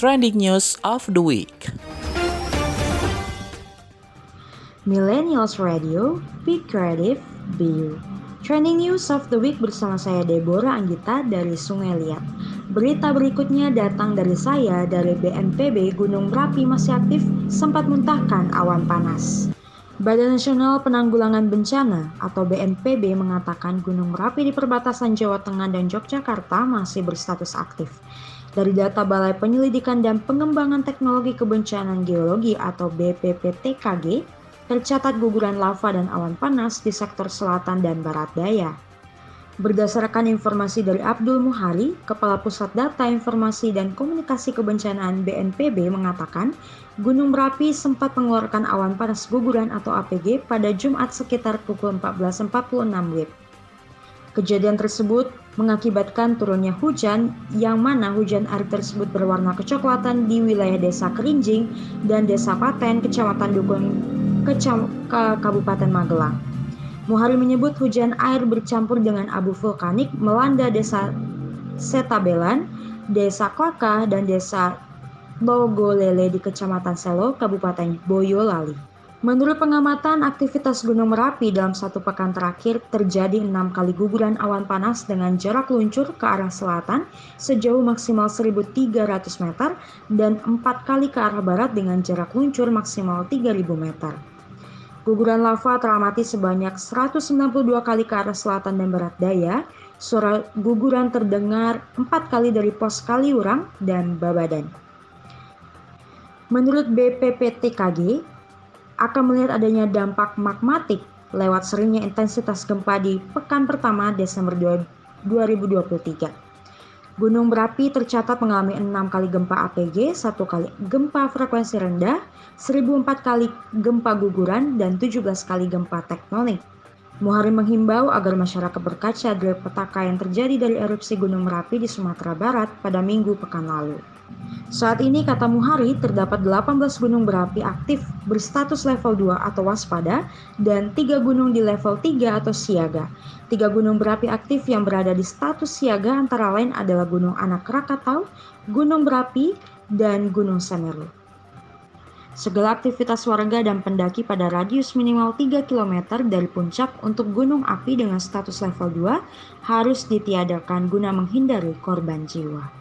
trending news of the week. Millennials Radio, Be Creative, Be You. Trending News of the Week bersama saya Deborah Anggita dari Sungai Liat. Berita berikutnya datang dari saya dari BNPB Gunung Merapi masih aktif sempat muntahkan awan panas. Badan Nasional Penanggulangan Bencana atau BNPB mengatakan Gunung Merapi di perbatasan Jawa Tengah dan Yogyakarta masih berstatus aktif. Dari data Balai Penyelidikan dan Pengembangan Teknologi Kebencanaan Geologi atau BPPTKG, tercatat guguran lava dan awan panas di sektor selatan dan barat daya. Berdasarkan informasi dari Abdul Muhari, Kepala Pusat Data Informasi dan Komunikasi Kebencanaan BNPB mengatakan, Gunung Merapi sempat mengeluarkan awan panas guguran atau APG pada Jumat sekitar pukul 14.46 WIB. Kejadian tersebut mengakibatkan turunnya hujan yang mana hujan air tersebut berwarna kecoklatan di wilayah Desa Kerinjing dan Desa Paten, Kecamatan Dukun, Kecam, Kabupaten Magelang. Muhari menyebut hujan air bercampur dengan abu vulkanik melanda desa Setabelan, desa Klaka, dan desa Logolele di Kecamatan Selo, Kabupaten Boyolali. Menurut pengamatan, aktivitas Gunung Merapi dalam satu pekan terakhir terjadi enam kali guguran awan panas dengan jarak luncur ke arah selatan sejauh maksimal 1.300 meter dan empat kali ke arah barat dengan jarak luncur maksimal 3.000 meter. Guguran lava teramati sebanyak 192 kali ke arah selatan dan barat daya. Suara guguran terdengar empat kali dari pos Kaliurang dan Babadan. Menurut BPPTKG, akan melihat adanya dampak magmatik lewat seringnya intensitas gempa di pekan pertama Desember 2023. Gunung berapi tercatat mengalami enam kali gempa APG, satu kali gempa frekuensi rendah, 1004 kali gempa guguran, dan 17 kali gempa tektonik. Muhari menghimbau agar masyarakat berkaca dari petaka yang terjadi dari erupsi Gunung Merapi di Sumatera Barat pada minggu pekan lalu. Saat ini, kata Muhari, terdapat 18 gunung berapi aktif berstatus level 2 atau waspada dan 3 gunung di level 3 atau siaga. Tiga gunung berapi aktif yang berada di status siaga antara lain adalah Gunung Anak Krakatau, Gunung Berapi, dan Gunung Semeru. Segala aktivitas warga dan pendaki pada radius minimal 3 km dari puncak untuk gunung api dengan status level 2 harus ditiadakan guna menghindari korban jiwa.